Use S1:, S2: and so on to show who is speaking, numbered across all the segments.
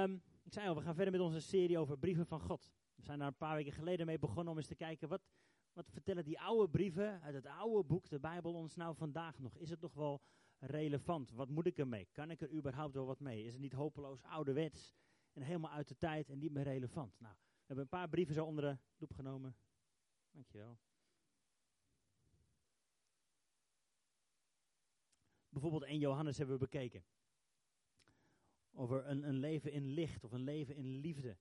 S1: Ehm, ik zei al, we gaan verder met onze serie over brieven van God. We zijn daar een paar weken geleden mee begonnen om eens te kijken, wat, wat vertellen die oude brieven uit het oude boek, de Bijbel, ons nou vandaag nog? Is het nog wel relevant? Wat moet ik ermee? Kan ik er überhaupt wel wat mee? Is het niet hopeloos ouderwets en helemaal uit de tijd en niet meer relevant? Nou, we hebben een paar brieven zo onder de loep genomen. Dankjewel. Bijvoorbeeld 1 Johannes hebben we bekeken. Over een, een leven in licht of een leven in liefde.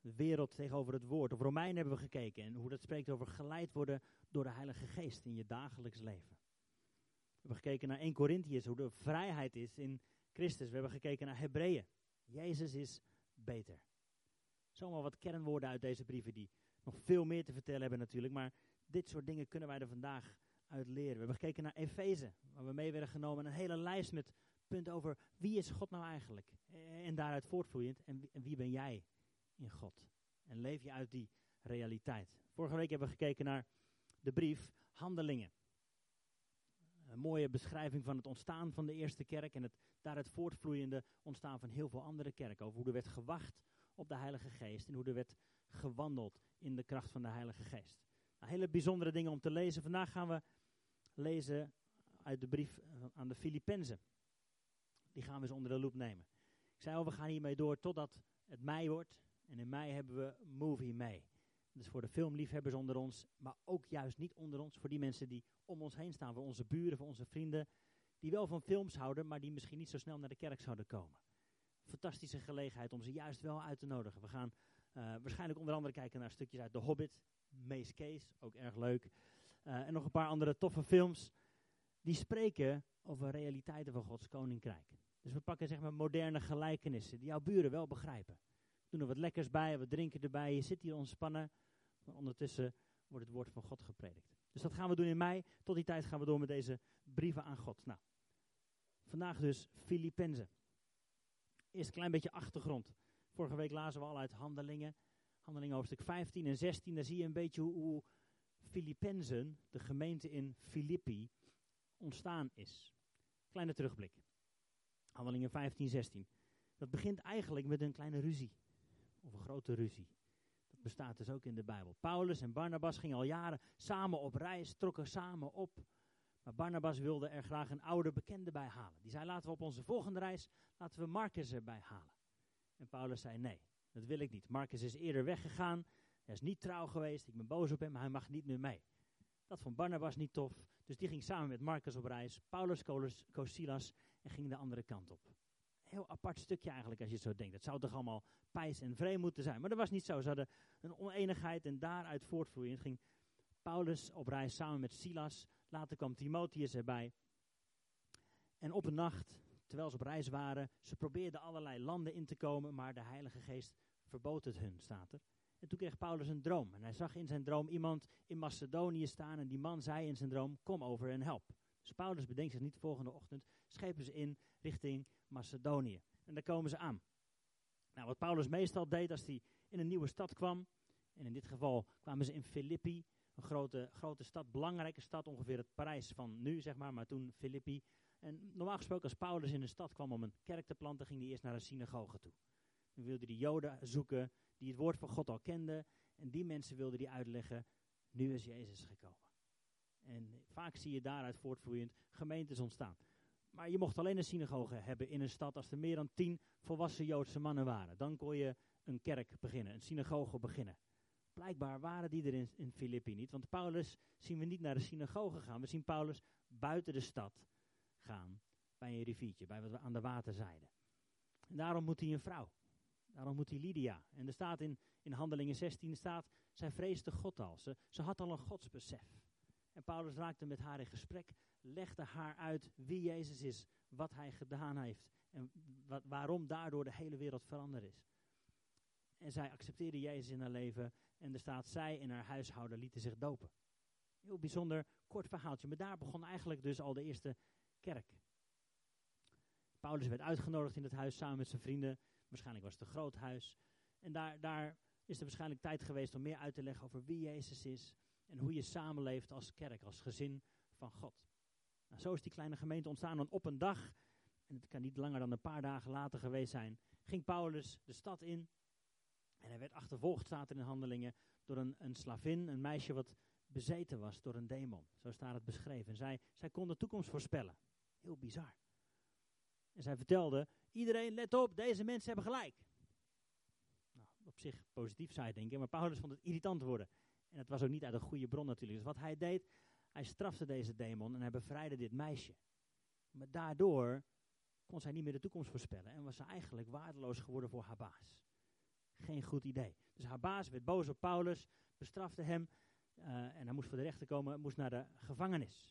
S1: De wereld tegenover het woord. Of Romein hebben we gekeken en hoe dat spreekt over geleid worden door de Heilige Geest in je dagelijks leven. We hebben gekeken naar 1 Corinthians, hoe de vrijheid is in Christus. We hebben gekeken naar Hebreeën. Jezus is beter. Zomaar wat kernwoorden uit deze brieven die nog veel meer te vertellen hebben natuurlijk. Maar dit soort dingen kunnen wij er vandaag uit leren. We hebben gekeken naar Efeze, waar we mee werden genomen. Een hele lijst met punten over wie is God nou eigenlijk. En daaruit voortvloeiend, en wie ben jij in God. En leef je uit die realiteit. Vorige week hebben we gekeken naar de brief Handelingen. Een mooie beschrijving van het ontstaan van de eerste kerk en het daaruit voortvloeiende ontstaan van heel veel andere kerken. Over hoe er werd gewacht op de Heilige Geest en hoe er werd gewandeld in de kracht van de Heilige Geest. Nou, hele bijzondere dingen om te lezen. Vandaag gaan we lezen uit de brief aan de Filippenzen. Die gaan we eens onder de loep nemen. Ik zei al, we gaan hiermee door totdat het mei wordt. En in mei hebben we Movie May. Dus voor de filmliefhebbers onder ons, maar ook juist niet onder ons. Voor die mensen die om ons heen staan, voor onze buren, voor onze vrienden. Die wel van films houden, maar die misschien niet zo snel naar de kerk zouden komen. Fantastische gelegenheid om ze juist wel uit te nodigen. We gaan uh, waarschijnlijk onder andere kijken naar stukjes uit The Hobbit. Mace Case, ook erg leuk. Uh, en nog een paar andere toffe films. Die spreken over realiteiten van Gods koninkrijk. Dus we pakken zeg maar moderne gelijkenissen die jouw buren wel begrijpen. Doen er wat lekkers bij, wat drinken erbij. Je zit hier ontspannen. Maar ondertussen wordt het woord van God gepredikt. Dus dat gaan we doen in mei. Tot die tijd gaan we door met deze brieven aan God. Nou, vandaag dus Filippenzen. Eerst een klein beetje achtergrond. Vorige week lazen we al uit Handelingen. Handelingen hoofdstuk 15 en 16. Daar zie je een beetje hoe, hoe Filippenzen, de gemeente in Filippi, ontstaan is. Kleine terugblik. Handelingen 15, 16. Dat begint eigenlijk met een kleine ruzie. Of een grote ruzie. Dat bestaat dus ook in de Bijbel. Paulus en Barnabas gingen al jaren samen op reis, trokken samen op. Maar Barnabas wilde er graag een oude bekende bij halen. Die zei, laten we op onze volgende reis, laten we Marcus erbij halen. En Paulus zei, nee, dat wil ik niet. Marcus is eerder weggegaan. Hij is niet trouw geweest. Ik ben boos op hem, hij mag niet meer mee. Dat vond Barnabas niet tof. Dus die ging samen met Marcus op reis. Paulus koos Silas en ging de andere kant op. Heel apart stukje eigenlijk als je zo denkt. Het zou toch allemaal pijs en vreemd moeten zijn. Maar dat was niet zo. Ze hadden een oneenigheid en daaruit voortvloeiend ging Paulus op reis samen met Silas. Later kwam Timotheus erbij. En op een nacht, terwijl ze op reis waren, ze probeerden allerlei landen in te komen, maar de Heilige Geest verbood het hun, staat er. En toen kreeg Paulus een droom. En hij zag in zijn droom iemand in Macedonië staan. En die man zei in zijn droom, kom over en help. Dus Paulus bedenkt zich niet de volgende ochtend. Schepen ze in richting Macedonië. En daar komen ze aan. Nou, wat Paulus meestal deed als hij in een nieuwe stad kwam. En in dit geval kwamen ze in Filippi. Een grote, grote stad, belangrijke stad, ongeveer het Parijs van nu, zeg maar. Maar toen Filippi. En normaal gesproken als Paulus in een stad kwam om een kerk te planten, ging hij eerst naar een synagoge toe. Dan wilde hij joden zoeken die het woord van God al kenden. En die mensen wilden die uitleggen, nu is Jezus gekomen. En vaak zie je daaruit voortvloeiend gemeentes ontstaan. Maar je mocht alleen een synagoge hebben in een stad als er meer dan tien volwassen Joodse mannen waren. Dan kon je een kerk beginnen, een synagoge beginnen. Blijkbaar waren die er in, Filippi niet, want Paulus zien we niet naar de synagoge gaan. We zien Paulus buiten de stad gaan, bij een riviertje, bij wat we aan de waterzijde. En daarom moet hij een vrouw. Daarom moet hij Lydia. En er staat in, in Handelingen 16, staat, zij vreesde God al. Ze had al een godsbesef. En Paulus raakte met haar in gesprek, legde haar uit wie Jezus is, wat hij gedaan heeft en wat, waarom daardoor de hele wereld veranderd is. En zij accepteerde Jezus in haar leven en er staat, zij en haar huishouden lieten zich dopen. Heel bijzonder kort verhaaltje, maar daar begon eigenlijk dus al de eerste kerk. Paulus werd uitgenodigd in het huis samen met zijn vrienden. Waarschijnlijk was het een groot huis. En daar, daar is er waarschijnlijk tijd geweest om meer uit te leggen over wie Jezus is. En hoe je samenleeft als kerk, als gezin van God. Nou, zo is die kleine gemeente ontstaan. En op een dag, en het kan niet langer dan een paar dagen later geweest zijn, ging Paulus de stad in. En hij werd achtervolgd, staat er in handelingen, door een, een slavin, een meisje wat bezeten was door een demon. Zo staat het beschreven. En zij, zij kon de toekomst voorspellen. Heel bizar. En zij vertelde, iedereen let op, deze mensen hebben gelijk. Nou, op zich positief zou je denken, maar Paulus vond het irritant worden. En het was ook niet uit een goede bron natuurlijk. Dus wat hij deed, hij strafte deze demon en hij bevrijdde dit meisje. Maar daardoor kon zij niet meer de toekomst voorspellen en was ze eigenlijk waardeloos geworden voor haar baas. Geen goed idee. Dus haar baas werd boos op Paulus, bestrafte hem uh, en hij moest voor de rechter komen, moest naar de gevangenis.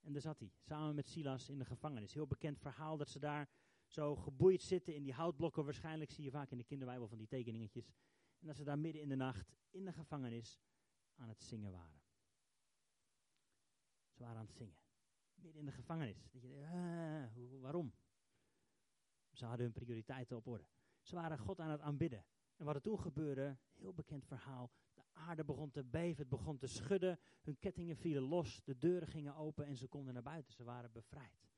S1: En daar zat hij, samen met Silas in de gevangenis. Heel bekend verhaal dat ze daar zo geboeid zitten in die houtblokken. Waarschijnlijk zie je vaak in de kinderbijbel van die tekeningetjes. En dat ze daar midden in de nacht in de gevangenis aan het zingen waren. Ze waren aan het zingen. Midden in de gevangenis. Dat je, uh, waarom? Ze hadden hun prioriteiten op orde. Ze waren God aan het aanbidden. En wat er toen gebeurde, heel bekend verhaal. De aarde begon te beven, het begon te schudden. Hun kettingen vielen los, de deuren gingen open en ze konden naar buiten. Ze waren bevrijd.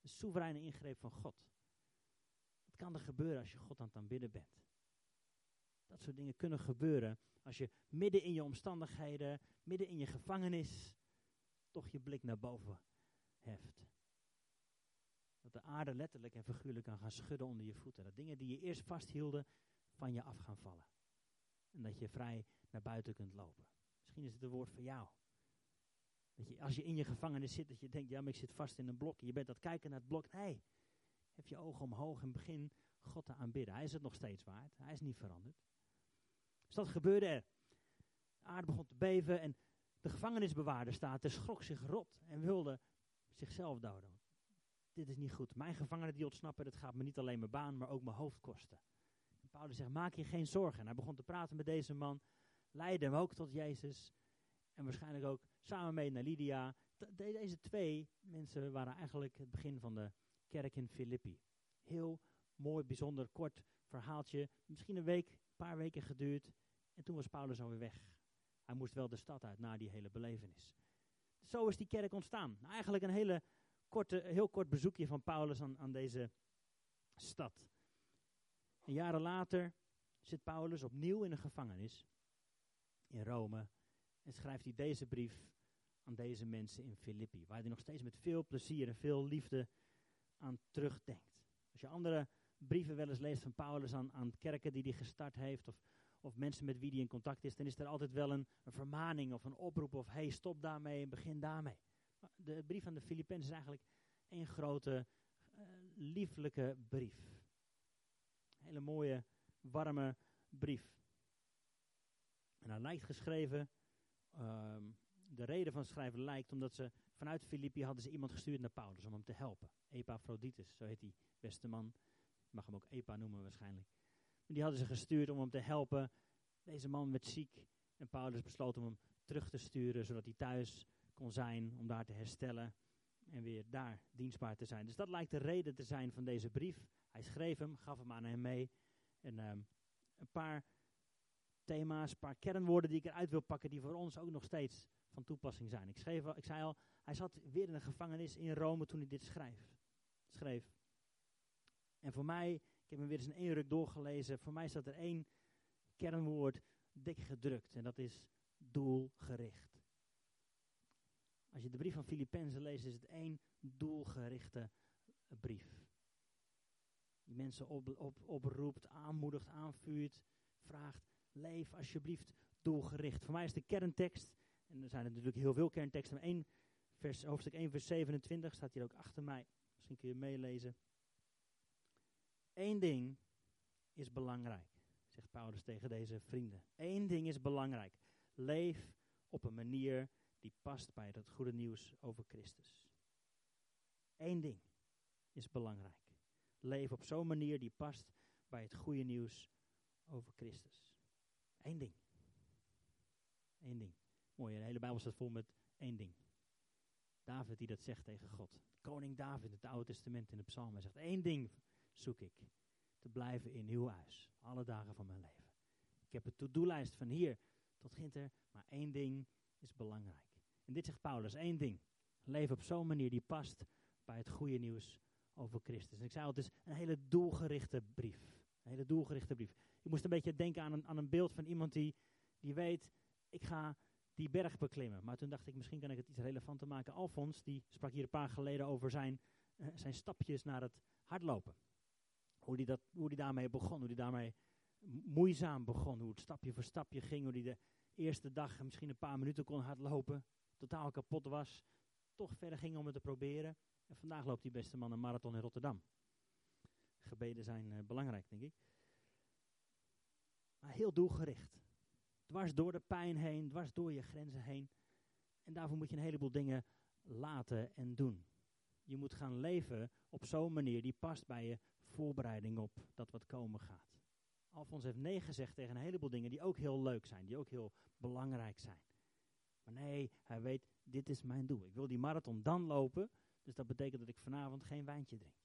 S1: Een soevereine ingreep van God. Wat kan er gebeuren als je God aan het aanbidden bent? Dat soort dingen kunnen gebeuren als je midden in je omstandigheden, midden in je gevangenis, toch je blik naar boven heft. Dat de aarde letterlijk en figuurlijk kan gaan schudden onder je voeten. Dat dingen die je eerst vasthielden, van je af gaan vallen. En dat je vrij naar buiten kunt lopen. Misschien is het een woord voor jou. Dat je, als je in je gevangenis zit, dat je denkt, ja, maar ik zit vast in een blok. Je bent het kijken naar het blok. Nee, heb je ogen omhoog en begin God te aanbidden. Hij is het nog steeds waard. Hij is niet veranderd. Dus dat gebeurde er. De aarde begon te beven en de gevangenisbewaarder staat er, schrok zich rot en wilde zichzelf doden. Dit is niet goed. Mijn gevangenen die ontsnappen, dat gaat me niet alleen mijn baan, maar ook mijn hoofd kosten. Paulus zegt, maak je geen zorgen. En hij begon te praten met deze man, leidde hem ook tot Jezus. En waarschijnlijk ook samen mee naar Lydia. deze twee mensen waren eigenlijk het begin van de kerk in Filippi. Heel mooi, bijzonder, kort verhaaltje. Misschien een week, een paar weken geduurd. En toen was Paulus alweer weg. Hij moest wel de stad uit na die hele belevenis. Zo is die kerk ontstaan. Nou, eigenlijk een hele korte, heel kort bezoekje van Paulus aan, aan deze stad. En jaren later zit Paulus opnieuw in een gevangenis in Rome en schrijft hij deze brief aan deze mensen in Filippi, waar hij nog steeds met veel plezier en veel liefde aan terugdenkt. Als je andere brieven wel eens leest van Paulus aan, aan kerken die hij gestart heeft, of, of mensen met wie hij in contact is, dan is er altijd wel een, een vermaning of een oproep of hey, stop daarmee en begin daarmee. De brief aan de Filippenzen is eigenlijk één grote, uh, lieflijke brief hele mooie, warme brief. En hij lijkt geschreven, ehm, de reden van het schrijven lijkt omdat ze vanuit Filippi hadden ze iemand gestuurd naar Paulus om hem te helpen. Epaphroditus, zo heet die beste man. Je mag hem ook Epa noemen waarschijnlijk. Die hadden ze gestuurd om hem te helpen. Deze man werd ziek en Paulus besloot om hem terug te sturen, zodat hij thuis kon zijn, om daar te herstellen en weer daar dienstbaar te zijn. Dus dat lijkt de reden te zijn van deze brief. Hij schreef hem, gaf hem aan hem mee. En ehm, een paar thema's, een paar kernwoorden die ik eruit wil pakken, die voor ons ook nog steeds van toepassing zijn. Ik, schreef, ik zei al, hij zat weer in een gevangenis in Rome toen hij dit schreef. schreef. En voor mij, ik heb hem weer eens in één ruk doorgelezen, voor mij staat er één kernwoord dik gedrukt. En dat is doelgericht. Als je de brief van Filippenzen leest, is het één doelgerichte brief. Die mensen op, op, oproept, aanmoedigt, aanvuurt, vraagt, leef alsjeblieft doelgericht. Voor mij is de kerntekst, en er zijn natuurlijk heel veel kernteksten, maar één vers, hoofdstuk 1 vers 27 staat hier ook achter mij. Misschien kun je meelezen. Eén ding is belangrijk, zegt Paulus tegen deze vrienden. Eén ding is belangrijk. Leef op een manier die past bij het goede nieuws over Christus. Eén ding is belangrijk leven op zo'n manier die past bij het goede nieuws over Christus. Eén ding. Eén ding. Mooi, de hele Bijbel staat vol met één ding. David die dat zegt tegen God. Koning David in het Oude Testament in de psalmen zegt, één ding zoek ik. Te blijven in uw huis. Alle dagen van mijn leven. Ik heb een to-do-lijst van hier tot ginter, maar één ding is belangrijk. En dit zegt Paulus, één ding. Leef op zo'n manier die past bij het goede nieuws over Christus. En ik zei al, het is een hele doelgerichte brief. Een hele doelgerichte brief. Ik moest een beetje denken aan een, aan een beeld van iemand die, die weet, ik ga die berg beklimmen. Maar toen dacht ik, misschien kan ik het iets relevanter maken. Alfons, die sprak hier een paar geleden over zijn, uh, zijn stapjes naar het hardlopen. Hoe die, dat, hoe die daarmee begon, hoe die daarmee moeizaam begon. Hoe het stapje voor stapje ging, hoe die de eerste dag misschien een paar minuten kon hardlopen. Totaal kapot was. Toch verder ging om het te proberen. En vandaag loopt die beste man een marathon in Rotterdam. Gebeden zijn uh, belangrijk, denk ik. Maar heel doelgericht. Dwars door de pijn heen, dwars door je grenzen heen. En daarvoor moet je een heleboel dingen laten en doen. Je moet gaan leven op zo'n manier die past bij je voorbereiding op dat wat komen gaat. Alfons heeft nee gezegd tegen een heleboel dingen die ook heel leuk zijn, die ook heel belangrijk zijn. Maar nee, hij weet, dit is mijn doel. Ik wil die marathon dan lopen, dus dat betekent dat ik vanavond geen wijntje drink.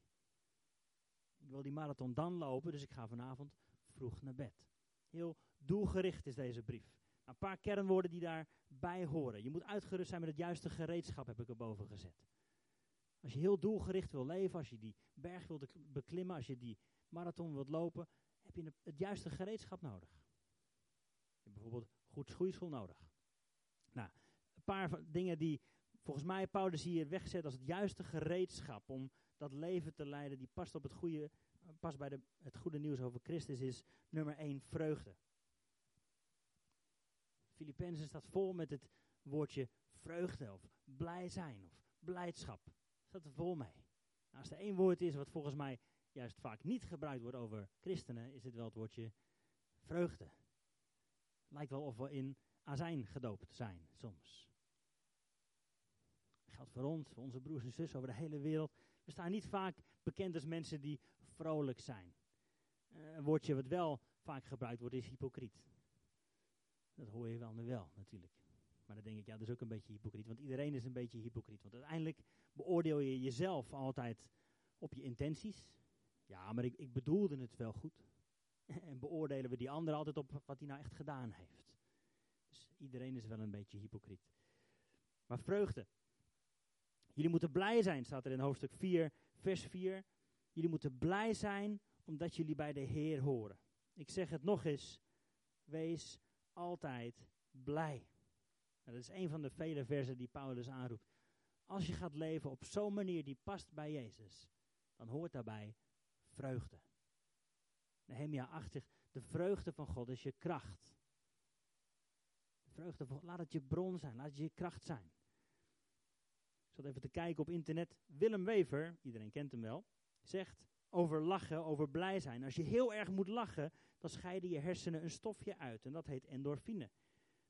S1: Ik wil die marathon dan lopen, dus ik ga vanavond vroeg naar bed. Heel doelgericht is deze brief. Nou, een paar kernwoorden die daarbij horen. Je moet uitgerust zijn met het juiste gereedschap, heb ik erboven gezet. Als je heel doelgericht wil leven, als je die berg wilt beklimmen, als je die marathon wilt lopen, heb je het juiste gereedschap nodig. Je hebt bijvoorbeeld goed schoeischool nodig. Nou, een paar dingen die volgens mij Paulus hier wegzet als het juiste gereedschap om dat leven te leiden, die past op het goede, past bij de, het goede nieuws over Christus, is nummer 1 vreugde. Filippenzen staat vol met het woordje vreugde of blij zijn of blijdschap. Staat er vol mee. Nou, als er één woord is wat volgens mij juist vaak niet gebruikt wordt over christenen, is het wel het woordje vreugde. Lijkt wel of we in azijn gedoopt zijn soms. Dat geldt voor ons, voor onze broers en zussen over de hele wereld. We staan niet vaak bekend als mensen die vrolijk zijn. Uh, een woordje wat wel vaak gebruikt wordt is hypocriet. Dat hoor je wel nu wel natuurlijk. Maar dan denk ik, ja, dat is ook een beetje hypocriet. Want iedereen is een beetje hypocriet. Want uiteindelijk beoordeel je jezelf altijd op je intenties. Ja, maar ik, ik bedoelde het wel goed. en beoordelen we die ander altijd op wat hij nou echt gedaan heeft. Dus iedereen is wel een beetje hypocriet. Maar vreugde. Jullie moeten blij zijn, staat er in hoofdstuk 4, vers 4. Jullie moeten blij zijn omdat jullie bij de Heer horen. Ik zeg het nog eens. Wees altijd blij. Nou, dat is een van de vele versen die Paulus aanroept. Als je gaat leven op zo'n manier die past bij Jezus, dan hoort daarbij vreugde. Nehemia 80, de vreugde van God is je kracht. De vreugde laat het je bron zijn, laat het je kracht zijn. Ik zat even te kijken op internet. Willem Wever, iedereen kent hem wel, zegt over lachen, over blij zijn. Als je heel erg moet lachen, dan scheiden je hersenen een stofje uit en dat heet endorfine.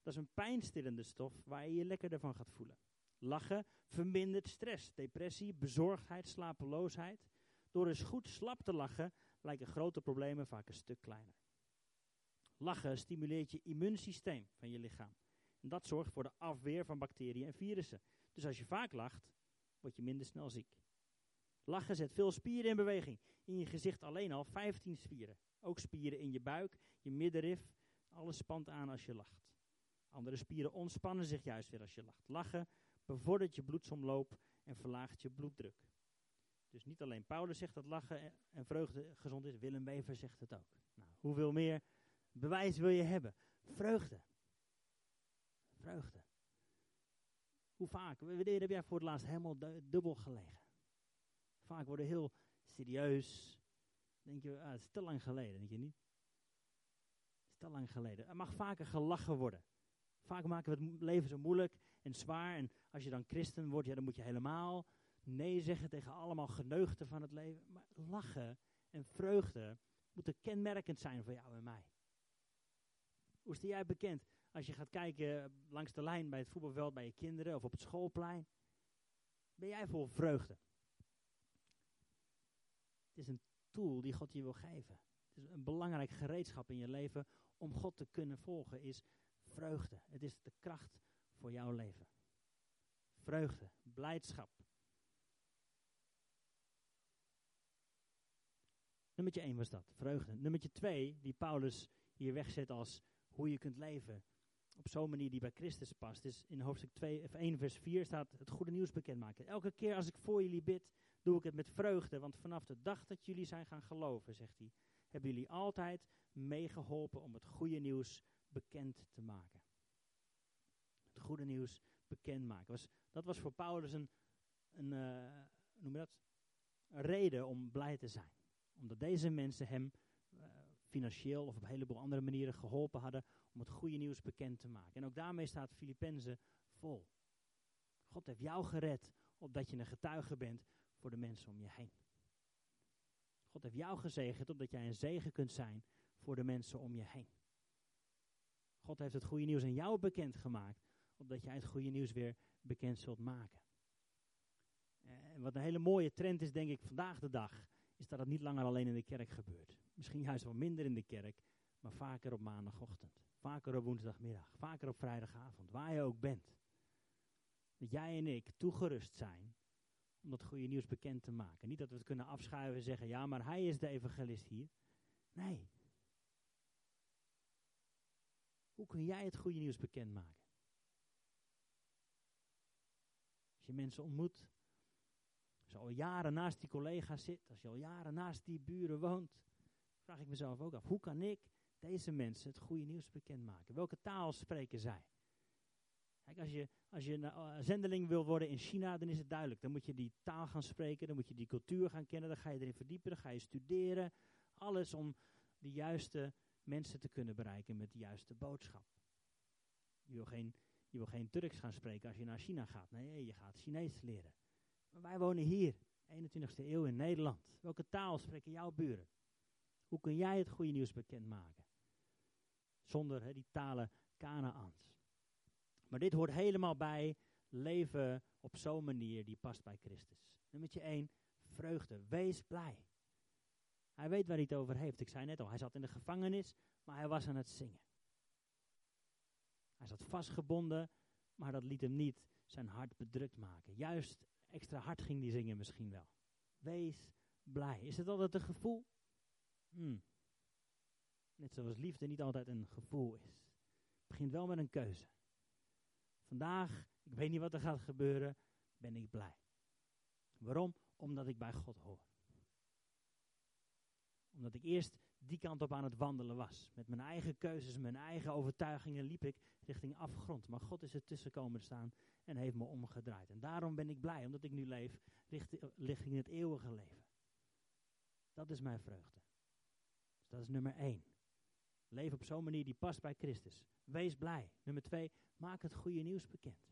S1: Dat is een pijnstillende stof waar je je lekkerder van gaat voelen. Lachen vermindert stress, depressie, bezorgdheid, slapeloosheid. Door eens goed slap te lachen lijken grote problemen vaak een stuk kleiner. Lachen stimuleert je immuunsysteem van je lichaam. En dat zorgt voor de afweer van bacteriën en virussen. Dus als je vaak lacht, word je minder snel ziek. Lachen zet veel spieren in beweging. In je gezicht alleen al 15 spieren. Ook spieren in je buik, je middenrif. Alles spant aan als je lacht. Andere spieren ontspannen zich juist weer als je lacht. Lachen bevordert je bloedsomloop en verlaagt je bloeddruk. Dus niet alleen Paulus zegt dat lachen en vreugde gezond is, Willem Wever zegt het ook. Nou, hoeveel meer bewijs wil je hebben? Vreugde. Vreugde. Hoe vaak? Wanneer heb jij voor het laatst helemaal dubbel gelegen? Vaak worden heel serieus. Denk je, ah, het is te lang geleden, denk je niet? Het is te lang geleden. Er mag vaker gelachen worden. Vaak maken we het leven zo moeilijk en zwaar. En als je dan christen wordt, ja, dan moet je helemaal nee zeggen tegen allemaal geneugten van het leven. Maar lachen en vreugde moeten kenmerkend zijn voor jou en mij. Hoe is jij bekend als je gaat kijken langs de lijn bij het voetbalveld bij je kinderen of op het schoolplein? Ben jij vol vreugde? Het is een tool die God je wil geven. Het is een belangrijk gereedschap in je leven om God te kunnen volgen, is vreugde. Het is de kracht voor jouw leven. Vreugde, blijdschap. Nummer 1 was dat, vreugde. Nummer 2, die Paulus hier wegzet als hoe je kunt leven op zo'n manier die bij Christus past, is in hoofdstuk 2, of 1 vers 4 staat het goede nieuws bekendmaken. Elke keer als ik voor jullie bid, doe ik het met vreugde, want vanaf de dag dat jullie zijn gaan geloven, zegt hij, hebben jullie altijd meegeholpen om het goede nieuws bekend te maken. Het goede nieuws bekend maken. Was, dat was voor Paulus een, uh, noem dat? Een reden om blij te zijn. Omdat deze mensen hem uh, financieel of op een heleboel andere manieren geholpen hadden om het goede nieuws bekend te maken. En ook daarmee staat Filippenzen vol. God heeft jou gered opdat je een getuige bent voor de mensen om je heen. God heeft jou gezegend opdat jij een zegen kunt zijn voor de mensen om je heen. God heeft het goede nieuws aan jou bekendgemaakt, opdat jij het goede nieuws weer bekend zult maken. En wat een hele mooie trend is, denk ik, vandaag de dag, is dat het niet langer alleen in de kerk gebeurt. Misschien juist wel minder in de kerk, maar vaker op maandagochtend. Vaker op woensdagmiddag, vaker op vrijdagavond, waar je ook bent. Dat jij en ik toegerust zijn om dat goede nieuws bekend te maken. Niet dat we het kunnen afschuiven en zeggen, ja, maar hij is de evangelist hier. Nee. Hoe kun jij het goede nieuws bekendmaken? Als je mensen ontmoet, als je al jaren naast die collega's zit, als je al jaren naast die buren woont, vraag ik mezelf ook af, hoe kan ik deze mensen het goede nieuws bekendmaken? Welke taal spreken zij? Kijk, als je, als je een uh, zendeling wil worden in China, dan is het duidelijk. Dan moet je die taal gaan spreken, dan moet je die cultuur gaan kennen, dan ga je erin verdiepen, dan ga je studeren. Alles om de juiste mensen te kunnen bereiken met de juiste boodschap. Je wil geen, je wil geen Turks gaan spreken als je naar China gaat. Nee, je gaat Chinees leren. Maar wij wonen hier, 21ste eeuw in Nederland. Welke taal spreken jouw buren? Hoe kun jij het goede nieuws bekendmaken? Zonder die talen Kanaans. Maar dit hoort helemaal bij leven op zo'n manier die past bij Christus. Nummer 1, vreugde. Wees blij. Hij weet waar hij het over heeft. Ik zei net al, hij zat in de gevangenis, maar hij was aan het zingen. Hij zat vastgebonden, maar dat liet hem niet zijn hart bedrukt maken. Juist extra hard ging hij zingen misschien wel. Wees blij. Is het altijd een gevoel? Hmm. Net zoals liefde niet altijd een gevoel is. Het begint wel met een keuze. Vandaag, ik weet niet wat er gaat gebeuren, ben ik blij. Waarom? Omdat ik bij God hoor. Omdat ik eerst die kant op aan het wandelen was. Met mijn eigen keuzes, mijn eigen overtuigingen liep ik richting afgrond. Maar God is er tussen komen staan en heeft me omgedraaid. En daarom ben ik blij, omdat ik nu leef richting het eeuwige leven. Dat is mijn vreugde. Dus dat is nummer één. Leef op zo'n manier die past bij Christus. Wees blij. Nummer twee, maak het goede nieuws bekend.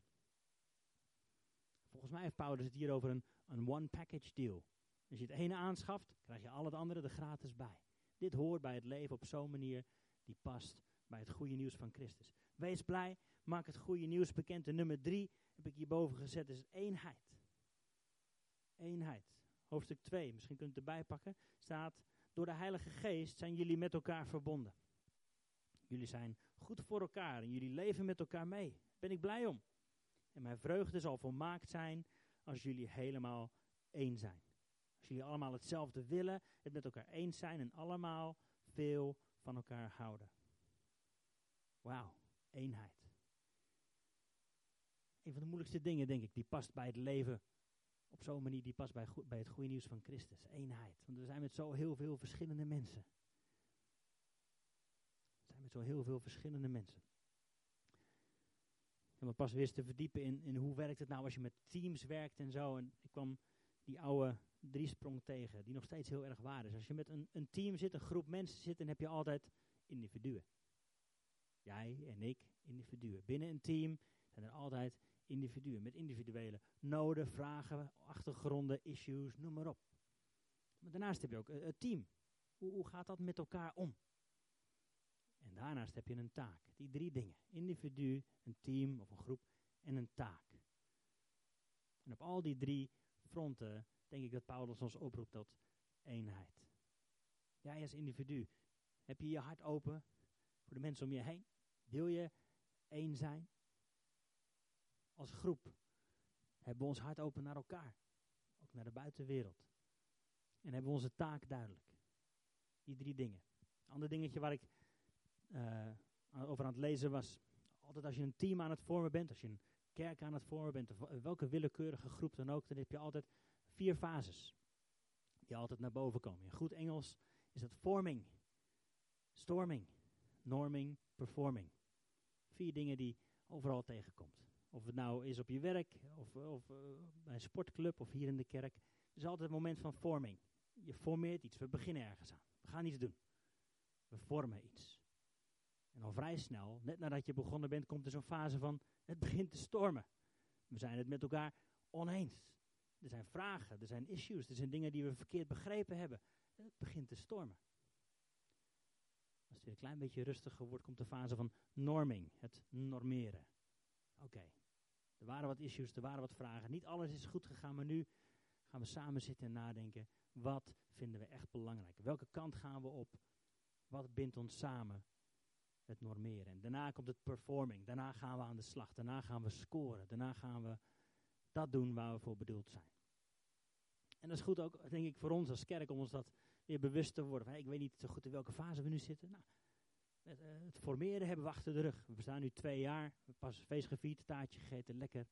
S1: Volgens mij heeft Paulus het hier over een, een one-package deal. Als je het ene aanschaft, krijg je al het andere er gratis bij. Dit hoort bij het leven op zo'n manier die past bij het goede nieuws van Christus. Wees blij, maak het goede nieuws bekend. En nummer drie heb ik hierboven gezet, is eenheid. Eenheid. Hoofdstuk 2, misschien kunt u het erbij pakken, staat, door de Heilige Geest zijn jullie met elkaar verbonden. Jullie zijn goed voor elkaar en jullie leven met elkaar mee. Daar ben ik blij om. En mijn vreugde zal volmaakt zijn als jullie helemaal één zijn. Jullie allemaal hetzelfde willen, het met elkaar eens zijn en allemaal veel van elkaar houden. Wauw, eenheid. Een van de moeilijkste dingen, denk ik, die past bij het leven op zo'n manier, die past bij, bij het goede nieuws van Christus. Eenheid. Want we zijn met zo heel veel verschillende mensen met zo heel veel verschillende mensen. En me pas weer te verdiepen in, in hoe werkt het nou als je met teams werkt en zo. En ik kwam die oude driesprong tegen, die nog steeds heel erg waar is. Als je met een, een team zit, een groep mensen zit, dan heb je altijd individuen. Jij en ik, individuen. Binnen een team zijn er altijd individuen met individuele noden, vragen, achtergronden, issues, noem maar op. Maar daarnaast heb je ook het team. Hoe, hoe gaat dat met elkaar om? En daarnaast heb je een taak. Die drie dingen. Individu, een team of een groep en een taak. En op al die drie fronten denk ik dat Paulus ons oproept tot eenheid. Jij als individu, heb je je hart open voor de mensen om je heen? Wil je één zijn? Als groep hebben we ons hart open naar elkaar. Ook naar de buitenwereld. En hebben we onze taak duidelijk. Die drie dingen. Een ander dingetje waar ik uh, over aan het lezen was. Altijd als je een team aan het vormen bent, als je een kerk aan het vormen bent, of welke willekeurige groep dan ook, dan heb je altijd vier fases die altijd naar boven komen. In goed Engels is dat forming. Storming, norming, performing. Vier dingen die overal tegenkomt. Of het nou is op je werk, of, of uh, bij een sportclub, of hier in de kerk. Het is altijd een moment van vorming. Je formeert iets, we beginnen ergens aan. We gaan iets doen. We vormen iets. En al vrij snel, net nadat je begonnen bent, komt er zo'n fase van, het begint te stormen. We zijn het met elkaar oneens. Er zijn vragen, er zijn issues, er zijn dingen die we verkeerd begrepen hebben. Het begint te stormen. Als het weer een klein beetje rustiger wordt, komt de fase van norming, het normeren. Oké, er waren wat issues, er waren wat vragen. Niet alles is goed gegaan, maar nu gaan we samen zitten en nadenken. Wat vinden we echt belangrijk? Welke kant gaan we op? Wat bindt ons samen? Het normeren. En daarna komt het performing. Daarna gaan we aan de slag. Daarna gaan we scoren. Daarna gaan we dat doen waar we voor bedoeld zijn. En dat is goed ook, denk ik, voor ons als kerk om ons dat weer bewust te worden. ik weet niet zo goed in welke fase we nu zitten. Nou, het, uh, het, formeren hebben we achter de rug. We staan nu twee jaar, we pas feest gevierd, taartje gegeten, lekker.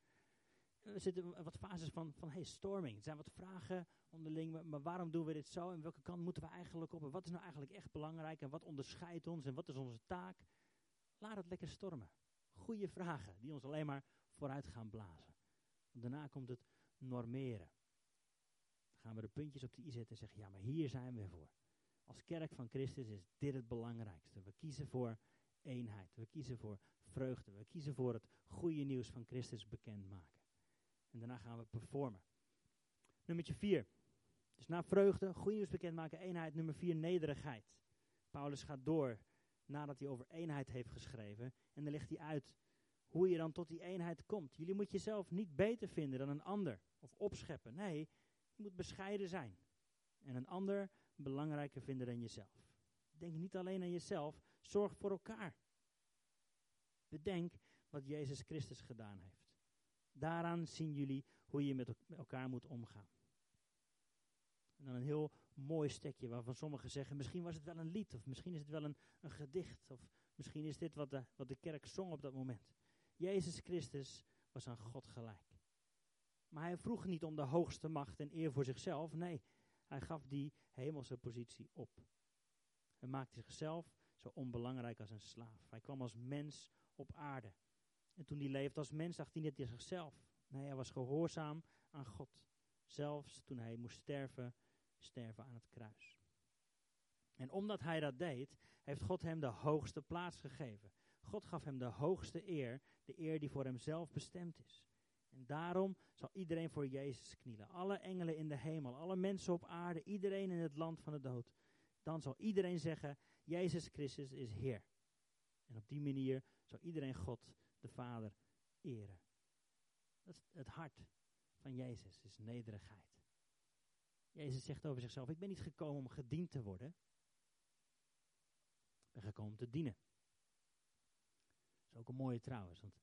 S1: Er zitten wat fases van, van hey, storming. Er zijn wat vragen onderling, maar waarom doen we dit zo? En welke kant moeten we eigenlijk op? En wat is nou eigenlijk echt belangrijk? En wat onderscheidt ons? En wat is onze taak? Laat het lekker stormen. Goede vragen, die ons alleen maar vooruit gaan blazen. Daarna komt het normeren. Dan gaan we de puntjes op de i zetten en zeggen, ja, maar hier zijn we voor. Als kerk van Christus is dit het belangrijkste. We kiezen voor eenheid. We kiezen voor vreugde. We kiezen voor het goede nieuws van Christus bekendmaken. En daarna gaan we performen. Nummer vier. Dus na vreugde, goede nieuws bekendmaken, eenheid. Nummer vier, nederigheid. Paulus gaat door nadat hij over eenheid heeft geschreven. En dan legt hij uit hoe je dan tot die eenheid komt. Jullie moet jezelf niet beter vinden dan een ander. Of opscheppen. Nee, je moet bescheiden zijn. En een ander belangrijker vinden dan jezelf. Denk niet alleen aan jezelf, zorg voor elkaar. Bedenk wat Jezus Christus gedaan heeft. Daaraan zien jullie hoe je met elkaar moet omgaan. En dan een heel mooi stekje waarvan sommigen zeggen, misschien was het wel een lied, of misschien is het wel een, een gedicht, of misschien is dit wat de, wat de kerk zong op dat moment. Jezus Christus was aan God gelijk. Maar hij vroeg niet om de hoogste macht en eer voor zichzelf, nee, hij gaf die hemelse positie op. Hij maakte zichzelf zo onbelangrijk als een slaaf. Hij kwam als mens op aarde. En toen hij leefde als mens, dacht hij niet aan zichzelf. Nee, hij was gehoorzaam aan God. Zelfs toen hij moest sterven, sterven aan het kruis. En omdat hij dat deed, heeft God hem de hoogste plaats gegeven. God gaf hem de hoogste eer, de eer die voor hemzelf bestemd is. En daarom zal iedereen voor Jezus knielen. Alle engelen in de hemel, alle mensen op aarde, iedereen in het land van de dood. Dan zal iedereen zeggen, Jezus Christus is Heer. En op die manier zal iedereen God, de Vader, eren. Dat is het hart van Jezus, is nederigheid. Jezus zegt over zichzelf, ik ben niet gekomen om gediend te worden. Ik ben gekomen om te dienen. Ook een mooie trouwens, want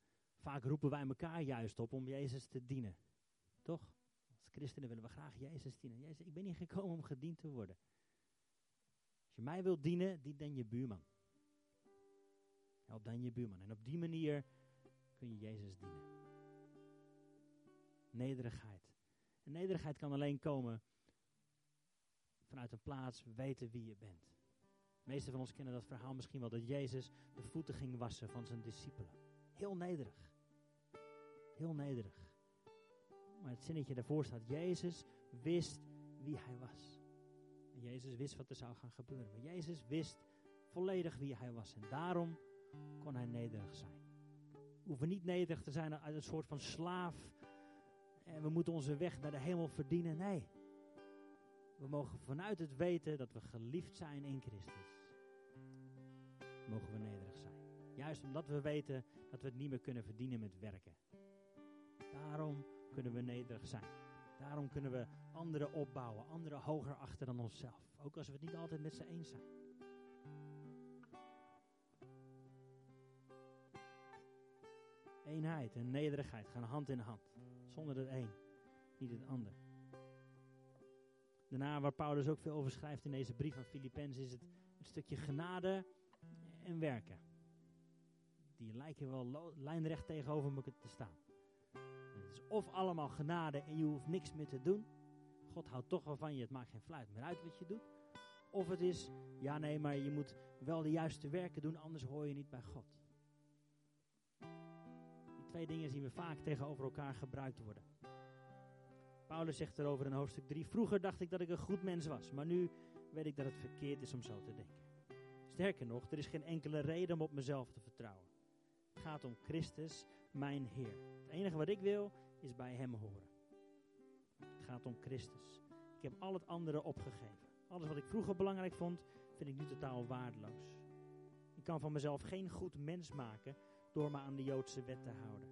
S1: Vaak roepen wij elkaar juist op om Jezus te dienen. Toch? Als christenen willen we graag Jezus dienen. Jezus, ik ben niet gekomen om gediend te worden. Als je mij wilt dienen, dien dan je buurman. Help dan je buurman. En op die manier kun je Jezus dienen. Nederigheid. En nederigheid kan alleen komen vanuit een plaats weten wie je bent. De meeste van ons kennen dat verhaal misschien wel, dat Jezus de voeten ging wassen van zijn discipelen. Heel nederig. Heel nederig. Maar het zinnetje daarvoor staat, Jezus wist wie hij was. En Jezus wist wat er zou gaan gebeuren. Maar Jezus wist volledig wie hij was. En daarom kon hij nederig zijn. We hoeven niet nederig te zijn uit een soort van slaaf. En we moeten onze weg naar de hemel verdienen. Nee. We mogen vanuit het weten dat we geliefd zijn in Christus. Mogen we nederig zijn. Juist omdat we weten dat we het niet meer kunnen verdienen met werken. Daarom kunnen we nederig zijn. Daarom kunnen we anderen opbouwen, anderen hoger achter dan onszelf. Ook als we het niet altijd met ze eens zijn. Eenheid en nederigheid gaan hand in hand. Zonder het een, niet het ander. Daarna, waar Paulus ook veel over schrijft in deze brief van Filippenzen, is het een stukje genade en werken. Die lijken wel lijnrecht tegenover elkaar te staan of allemaal genade en je hoeft niks meer te doen. God houdt toch wel van je, het maakt geen fluit meer uit wat je doet. Of het is, ja nee, maar je moet wel de juiste werken doen, anders hoor je niet bij God. Die twee dingen zien we vaak tegenover elkaar gebruikt worden. Paulus zegt erover in hoofdstuk 3, vroeger dacht ik dat ik een goed mens was, maar nu weet ik dat het verkeerd is om zo te denken. Sterker nog, er is geen enkele reden om op mezelf te vertrouwen. Het gaat om Christus, mijn Heer. Het enige wat ik wil, is bij Hem horen. Het gaat om Christus. Ik heb al het andere opgegeven. Alles wat ik vroeger belangrijk vond, vind ik nu totaal waardeloos. Ik kan van mezelf geen goed mens maken door me aan de Joodse wet te houden.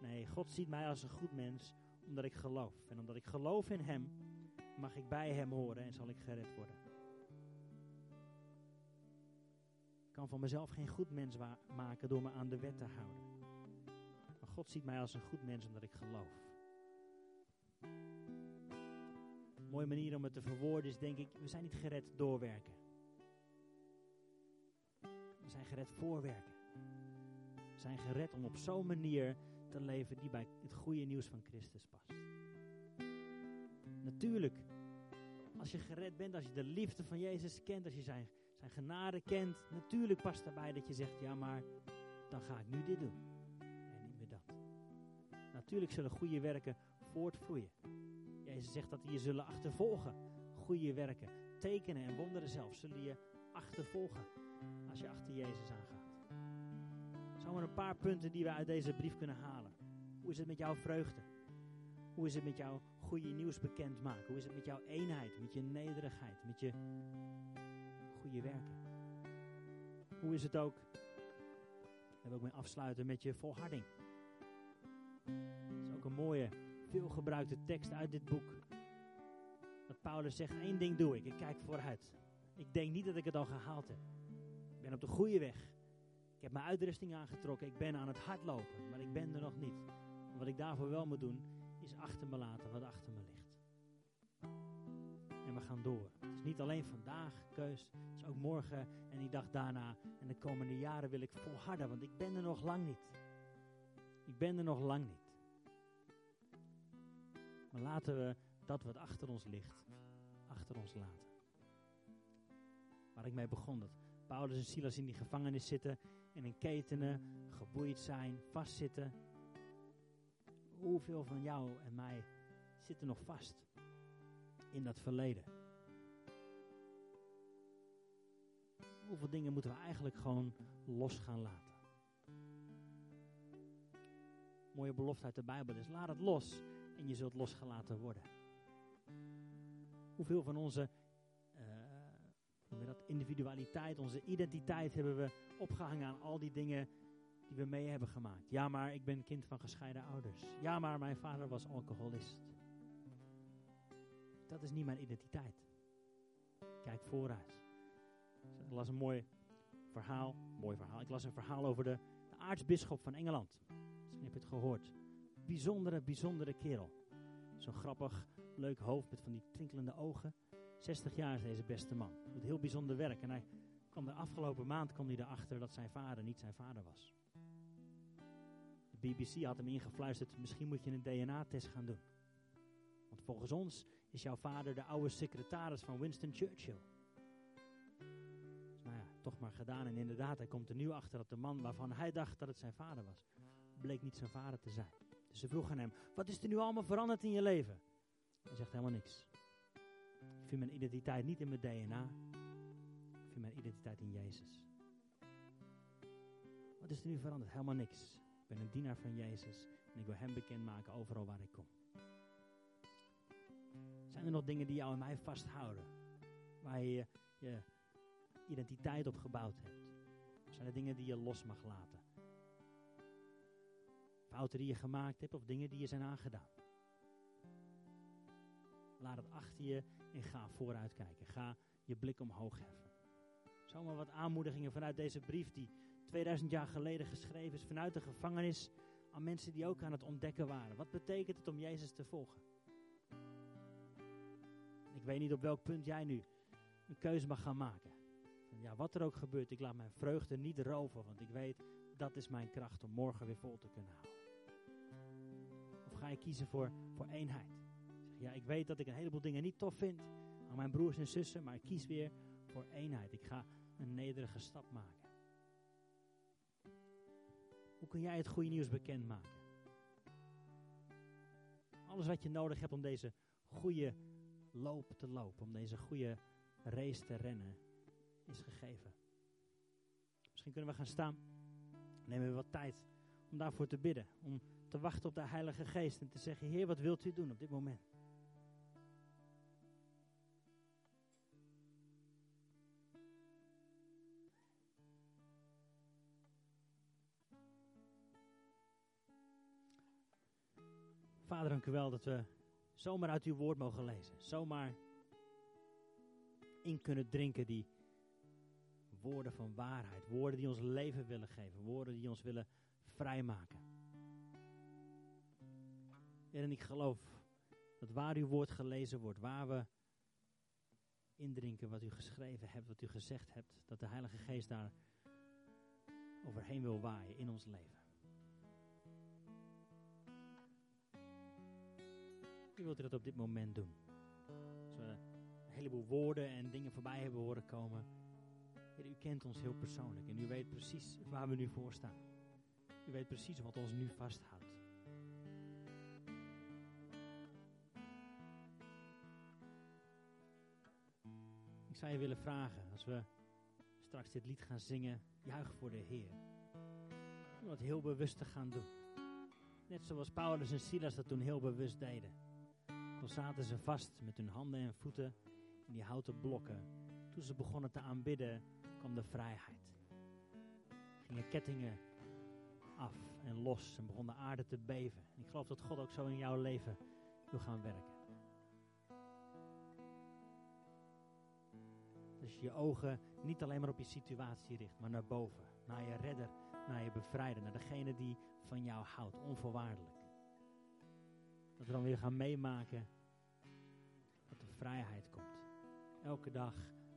S1: Nee, God ziet mij als een goed mens omdat ik geloof. En omdat ik geloof in Hem, mag ik bij Hem horen en zal ik gered worden. Ik kan van mezelf geen goed mens maken door me aan de wet te houden. Maar God ziet mij als een goed mens omdat ik geloof. Een mooie manier om het te verwoorden is denk ik, we zijn niet gered doorwerken. We zijn gered voorwerken. We zijn gered om op zo'n manier te leven die bij het goede nieuws van Christus past. Natuurlijk, als je gered bent, als je de liefde van Jezus kent, als je zijn, zijn genade kent, natuurlijk past daarbij dat je zegt, ja maar dan ga ik nu dit doen. En niet meer dat. Natuurlijk zullen goede werken voortvloeien. Jezus zegt dat die je zullen achtervolgen. Goede werken, tekenen en wonderen zelf zullen je achtervolgen als je achter Jezus aangaat. Zomaar een paar punten die we uit deze brief kunnen halen. Hoe is het met jouw vreugde? Hoe is het met jouw goede nieuws bekendmaken? Hoe is het met jouw eenheid, met je nederigheid, met je goede werken? Hoe is het ook, en ook mee afsluiten, met je volharding? Dat is ook een mooie, veelgebruikte tekst uit dit boek. Dat Paulus zegt, één ding doe ik, ik kijk vooruit. Ik denk niet dat ik het al gehaald heb. Ik ben op de goede weg. Ik heb mijn uitrusting aangetrokken, ik ben aan het hardlopen, maar ik ben er nog niet. wat ik daarvoor wel moet doen, is achter me laten wat achter me ligt. En we gaan door. Het is niet alleen vandaag keus, het is ook morgen en die dag daarna. En de komende jaren wil ik volharden, want ik ben er nog lang niet. Ik ben er nog lang niet. Maar laten we dat wat achter ons ligt, achter ons laten. Waar ik mee begon, dat Paulus en Silas in die gevangenis zitten en in ketenen, geboeid zijn, vastzitten. Hoeveel van jou en mij zitten nog vast in dat verleden? Hoeveel dingen moeten we eigenlijk gewoon los gaan laten? Mooie belofte uit de Bijbel is: laat het los en je zult losgelaten worden. Hoeveel van onze uh, dat individualiteit, onze identiteit hebben we opgehangen aan al die dingen die we mee hebben gemaakt. Ja, maar ik ben kind van gescheiden ouders. Ja, maar mijn vader was alcoholist. Dat is niet mijn identiteit. Kijk vooruit. Ik las een mooi verhaal. Mooi verhaal. Ik las een verhaal over de, de aartsbisschop van Engeland. Misschien heb je het gehoord. Bijzondere, bijzondere kerel. Zo'n grappig, leuk hoofd met van die twinkelende ogen. 60 jaar is deze beste man. Doet heel bijzonder werk. En hij kwam de afgelopen maand kwam hij erachter dat zijn vader niet zijn vader was. De BBC had hem ingefluisterd, misschien moet je een DNA-test gaan doen. Want volgens ons is jouw vader de oude secretaris van Winston Churchill. Dus nou ja, toch maar gedaan. En inderdaad, hij komt er nu achter dat de man waarvan hij dacht dat het zijn vader was, bleek niet zijn vader te zijn. Dus ze vroeg aan hem, wat is er nu allemaal veranderd in je leven? Hij zegt helemaal niks. Ik vind mijn identiteit niet in mijn DNA, mijn identiteit in Jezus. Wat is er nu veranderd? Helemaal niks. Ik ben een dienaar van Jezus en ik wil Hem bekendmaken overal waar ik kom. Zijn er nog dingen die jou en mij vasthouden? Waar je je identiteit op gebouwd hebt? Zijn er dingen die je los mag laten? Fouten die je gemaakt hebt of dingen die je zijn aangedaan? Laat het achter je en ga vooruit kijken. Ga je blik omhoog heffen. Zomaar wat aanmoedigingen vanuit deze brief die 2000 jaar geleden geschreven is vanuit de gevangenis aan mensen die ook aan het ontdekken waren. Wat betekent het om Jezus te volgen? Ik weet niet op welk punt jij nu een keuze mag gaan maken. En ja, wat er ook gebeurt, ik laat mijn vreugde niet roven, want ik weet dat is mijn kracht om morgen weer vol te kunnen houden. Of ga je kiezen voor, voor eenheid? Ja, ik weet dat ik een heleboel dingen niet tof vind, aan mijn broers en zussen, maar ik kies weer voor eenheid. Ik ga een nederige stap maken. Hoe kun jij het goede nieuws bekendmaken? Alles wat je nodig hebt om deze goede loop te lopen, om deze goede race te rennen, is gegeven. Misschien kunnen we gaan staan. Nemen we wat tijd om daarvoor te bidden. Om te wachten op de Heilige Geest en te zeggen: Heer, wat wilt u doen op dit moment? Vader, dank u wel dat we zomaar uit uw woord mogen lezen. Zomaar in kunnen drinken die woorden van waarheid. Woorden die ons leven willen geven. Woorden die ons willen vrijmaken. En ik geloof dat waar uw woord gelezen wordt, waar we indrinken wat u geschreven hebt, wat u gezegd hebt, dat de Heilige Geest daar overheen wil waaien in ons leven. U wilt dat op dit moment doen. Als we een heleboel woorden en dingen voorbij hebben horen komen. U kent ons heel persoonlijk en u weet precies waar we nu voor staan. U weet precies wat ons nu vasthoudt. Ik zou je willen vragen, als we straks dit lied gaan zingen, juich voor de Heer. Om dat heel bewust te gaan doen. Net zoals Paulus en Silas dat toen heel bewust deden. Toen zaten ze vast met hun handen en voeten in die houten blokken. Toen ze begonnen te aanbidden, kwam de vrijheid. Gingen kettingen af en los en begon de aarde te beven. En ik geloof dat God ook zo in jouw leven wil gaan werken. Dus je ogen niet alleen maar op je situatie richt, maar naar boven. Naar je redder, naar je bevrijder, naar degene die van jou houdt, onvoorwaardelijk. Dat we dan weer gaan meemaken dat er vrijheid komt. Elke dag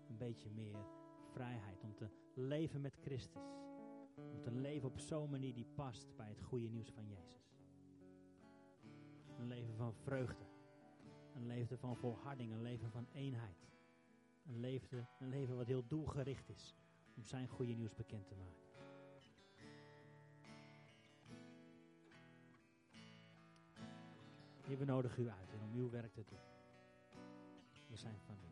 S1: een beetje meer vrijheid om te leven met Christus. Om te leven op zo'n manier die past bij het goede nieuws van Jezus. Een leven van vreugde. Een leven van volharding. Een leven van eenheid. Een leven, een leven wat heel doelgericht is om zijn goede nieuws bekend te maken. Hier, we nodigen u uit om uw werk te doen. We zijn van u.